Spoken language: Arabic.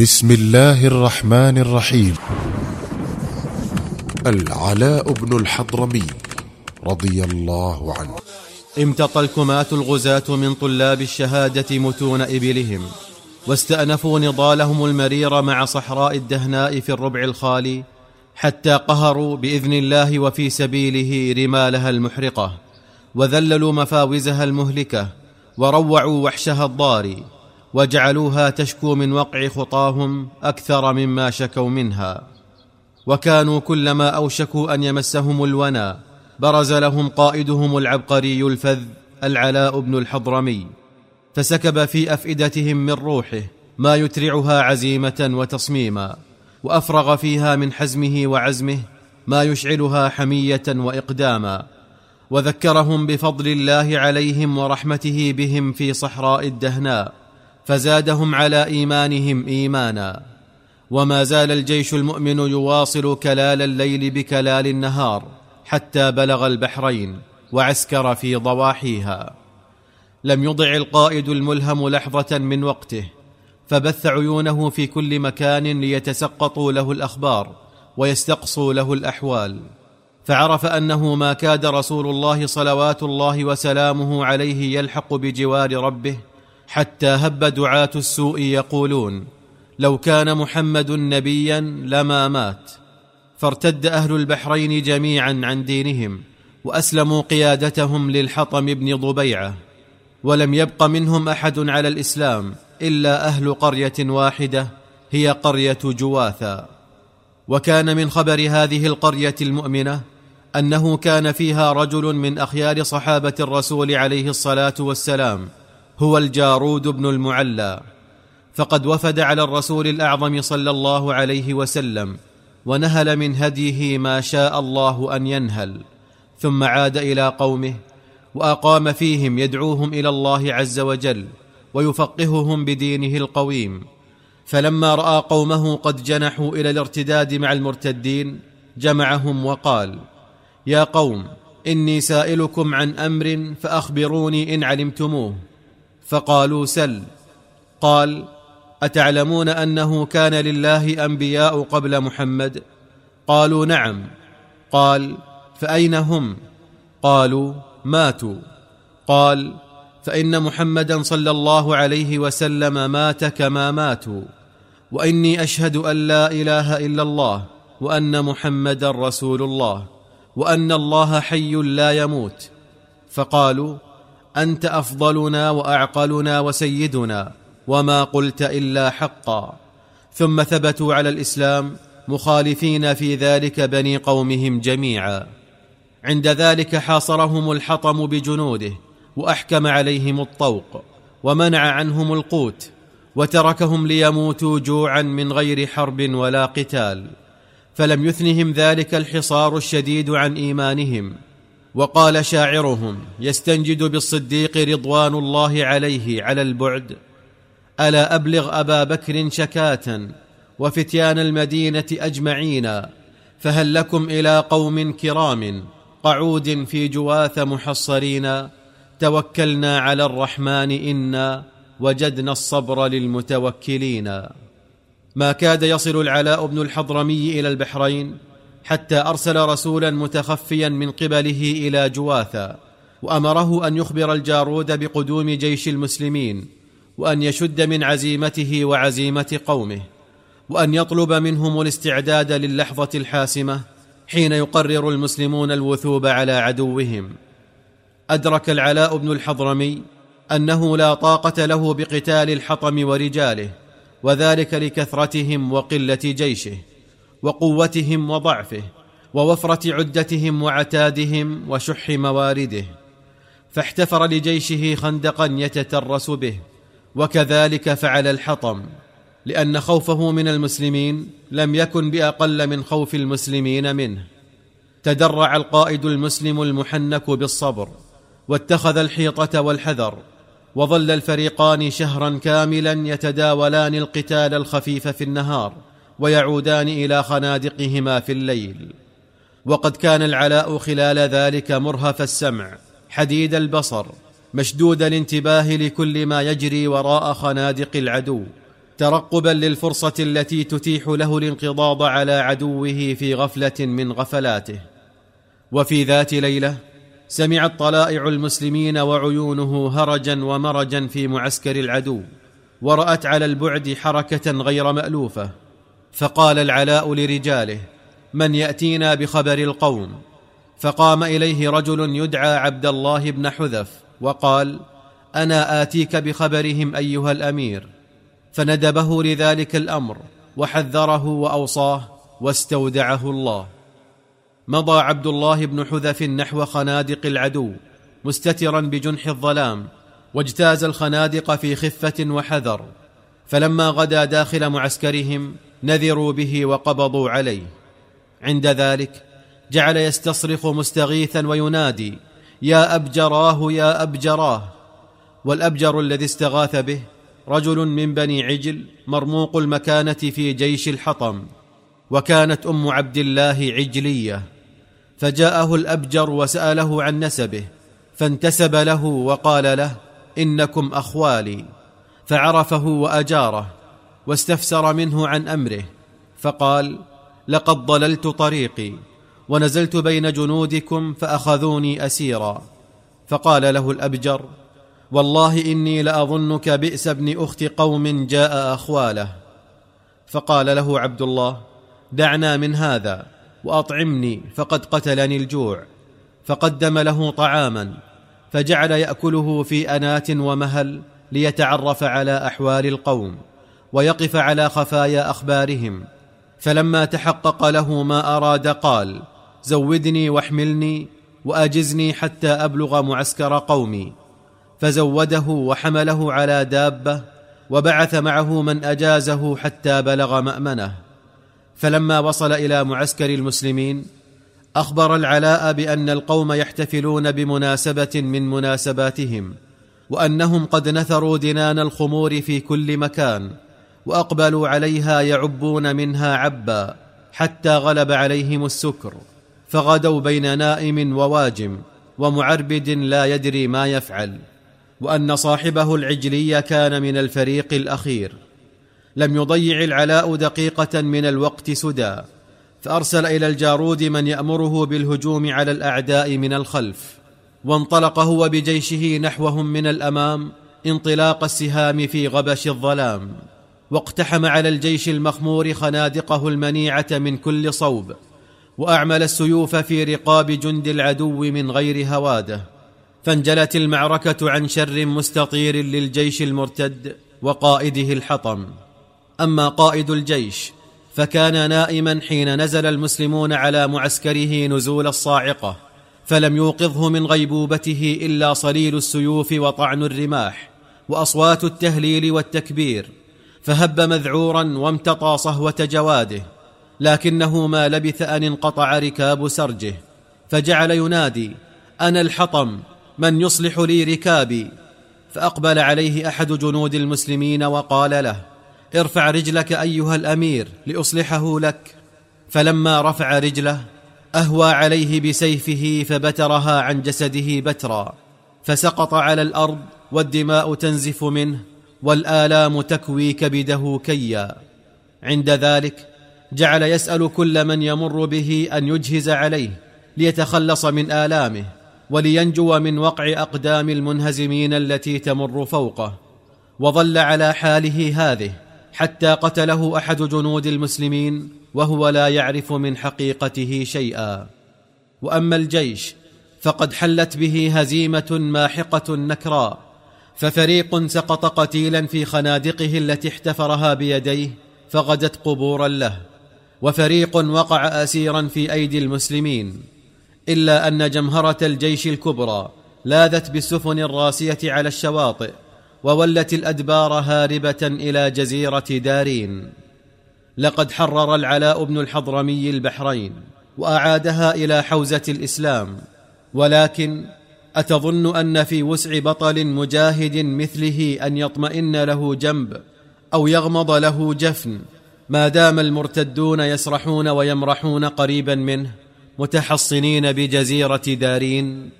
بسم الله الرحمن الرحيم. العلاء بن الحضرمي رضي الله عنه. امتطى الكماة الغزاة من طلاب الشهادة متون إبلهم واستأنفوا نضالهم المرير مع صحراء الدهناء في الربع الخالي حتى قهروا بإذن الله وفي سبيله رمالها المحرقة وذللوا مفاوزها المهلكة وروعوا وحشها الضاري. وجعلوها تشكو من وقع خطاهم أكثر مما شكوا منها. وكانوا كلما أوشكوا أن يمسهم الونى برز لهم قائدهم العبقري الفذ العلاء بن الحضرمي. فسكب في أفئدتهم من روحه ما يترعها عزيمة وتصميما وأفرغ فيها من حزمه وعزمه ما يشعلها حمية وإقداما. وذكرهم بفضل الله عليهم ورحمته بهم في صحراء الدهناء. فزادهم على إيمانهم إيمانا. وما زال الجيش المؤمن يواصل كلال الليل بكلال النهار حتى بلغ البحرين وعسكر في ضواحيها. لم يضع القائد الملهم لحظة من وقته فبث عيونه في كل مكان ليتسقطوا له الأخبار ويستقصوا له الأحوال. فعرف أنه ما كاد رسول الله صلوات الله وسلامه عليه يلحق بجوار ربه حتى هب دعاة السوء يقولون لو كان محمد نبيا لما مات فارتد أهل البحرين جميعا عن دينهم وأسلموا قيادتهم للحطم بن ضبيعة ولم يبق منهم أحد على الإسلام إلا أهل قرية واحدة هي قرية جواثا. وكان من خبر هذه القرية المؤمنة أنه كان فيها رجل من أخيار صحابة الرسول عليه الصلاة والسلام هو الجارود بن المعلى فقد وفد على الرسول الأعظم صلى الله عليه وسلم ونهل من هديه ما شاء الله أن ينهل ثم عاد إلى قومه وأقام فيهم يدعوهم إلى الله عز وجل ويفقههم بدينه القويم فلما رأى قومه قد جنحوا إلى الارتداد مع المرتدين جمعهم وقال يا قوم إني سائلكم عن أمر فأخبروني إن علمتموه. فقالوا سل. قال أتعلمون أنه كان لله أنبياء قبل محمد؟ قالوا نعم. قال فأين هم؟ قالوا ماتوا. قال فإن محمدا صلى الله عليه وسلم مات كما ماتوا. وإني أشهد أن لا إله إلا الله وأن محمدا رسول الله وأن الله حي لا يموت. فقالوا أنت أفضلنا وأعقلنا وسيدنا وما قلت إلا حقا. ثم ثبتوا على الإسلام مخالفين في ذلك بني قومهم جميعا. عند ذلك حاصرهم الحطم بجنوده وأحكم عليهم الطوق ومنع عنهم القوت وتركهم ليموتوا جوعا من غير حرب ولا قتال. فلم يثنهم ذلك الحصار الشديد عن إيمانهم. وقال شاعرهم يستنجد بالصديق رضوان الله عليه على البعد. ألا أبلغ أبا بكر شكاة وفتيان المدينة أجمعين فهل لكم إلى قوم كرام قعود في جواث محصرين؟ توكلنا على الرحمن إنا وجدنا الصبر للمتوكلين. ما كاد يصل العلاء بن الحضرمي إلى البحرين حتى أرسل رسولا متخفيا من قبله إلى جواثا وأمره أن يخبر الجارود بقدوم جيش المسلمين وأن يشد من عزيمته وعزيمة قومه وأن يطلب منهم الاستعداد للحظة الحاسمة حين يقرر المسلمون الوثوب على عدوهم. أدرك العلاء بن الحضرمي أنه لا طاقة له بقتال الحطم ورجاله وذلك لكثرتهم وقلة جيشه. وقوتهم وضعفه ووفرة عدتهم وعتادهم وشح موارده فاحتفر لجيشه خندقا يتترس به وكذلك فعل الحطم لأن خوفه من المسلمين لم يكن بأقل من خوف المسلمين منه. تدرع القائد المسلم المحنك بالصبر واتخذ الحيطة والحذر وظل الفريقان شهرا كاملا يتداولان القتال الخفيف في النهار. ويعودان إلى خنادقهما في الليل. وقد كان العلاء خلال ذلك مرهف السمع حديد البصر مشدود الانتباه لكل ما يجري وراء خنادق العدو ترقبا للفرصة التي تتيح له الانقضاض على عدوه في غفلة من غفلاته. وفي ذات ليلة سمعت طلائع المسلمين وعيونه هرجا ومرجا في معسكر العدو ورأت على البعد حركة غير مألوفة. فقال العلاء لرجاله من يأتينا بخبر القوم؟ فقام إليه رجل يدعى عبد الله بن حذف وقال أنا آتيك بخبرهم أيها الأمير. فندبه لذلك الأمر وحذره وأوصاه واستودعه الله. مضى عبد الله بن حذف نحو خنادق العدو مستترا بجنح الظلام واجتاز الخنادق في خفة وحذر. فلما غدا داخل معسكرهم نذروا به وقبضوا عليه. عند ذلك جعل يستصرخ مستغيثا وينادي يا أبجراه يا أبجراه. والأبجر الذي استغاث به رجل من بني عجل مرموق المكانة في جيش الحطم وكانت أم عبد الله عجلية. فجاءه الأبجر وسأله عن نسبه فانتسب له وقال له إنكم أخوالي. فعرفه وأجاره. واستفسر منه عن أمره فقال لقد ضللت طريقي ونزلت بين جنودكم فأخذوني أسيرا. فقال له الأبجر والله إني لأظنك بئس ابن أخت قوم جاء أخواله. فقال له عبد الله دعنا من هذا وأطعمني فقد قتلني الجوع فقدم له طعاما فجعل يأكله في انات ومهل ليتعرف على أحوال القوم. ويقف على خفايا أخبارهم. فلما تحقق له ما أراد قال زودني واحملني وأجزني حتى أبلغ معسكر قومي. فزوده وحمله على دابة وبعث معه من أجازه حتى بلغ مأمنه. فلما وصل إلى معسكر المسلمين أخبر العلاء بأن القوم يحتفلون بمناسبة من مناسباتهم وأنهم قد نثروا دنان الخمور في كل مكان. وأقبلوا عليها يعبون منها عبا حتى غلب عليهم السكر فغدوا بين نائم وواجم ومعربد لا يدري ما يفعل وأن صاحبه العجلي كان من الفريق الأخير. لم يضيع العلاء دقيقة من الوقت سدى فأرسل إلى الجارود من يأمره بالهجوم على الأعداء من الخلف وانطلق هو بجيشه نحوهم من الأمام انطلاق السهام في غبش الظلام. واقتحم على الجيش المخمور خنادقه المنيعة من كل صوب وأعمل السيوف في رقاب جند العدو من غير هواده. فانجلت المعركة عن شر مستطير للجيش المرتد وقائده الحطم. أما قائد الجيش فكان نائما حين نزل المسلمون على معسكره نزول الصاعقة فلم يوقظه من غيبوبته إلا صليل السيوف وطعن الرماح وأصوات التهليل والتكبير. فهب مذعورا وامتطى صهوة جواده لكنه ما لبث أن انقطع ركاب سرجه فجعل ينادي أنا الحطم من يصلح لي ركابي؟ فأقبل عليه أحد جنود المسلمين وقال له ارفع رجلك أيها الأمير لأصلحه لك. فلما رفع رجله أهوى عليه بسيفه فبترها عن جسده بترا فسقط على الأرض والدماء تنزف منه والآلام تكوي كبده كيا. عند ذلك جعل يسأل كل من يمر به أن يجهز عليه ليتخلص من آلامه ولينجو من وقع أقدام المنهزمين التي تمر فوقه. وظل على حاله هذه حتى قتله أحد جنود المسلمين وهو لا يعرف من حقيقته شيئا. وأما الجيش فقد حلت به هزيمة ماحقة نكراء. ففريق سقط قتيلا في خنادقه التي احتفرها بيديه فغدت قبورا له وفريق وقع اسيرا في أيدي المسلمين إلا أن جمهرة الجيش الكبرى لاذت بالسفن الراسية على الشواطئ وولت الأدبار هاربة إلى جزيرة دارين. لقد حرر العلاء بن الحضرمي البحرين وأعادها إلى حوزة الإسلام ولكن أتظن أن في وسع بطل مجاهد مثله أن يطمئن له جنب أو يغمض له جفن. ما دام المرتدون يسرحون ويمرحون قريبا منه متحصنين بجزيرة دارين.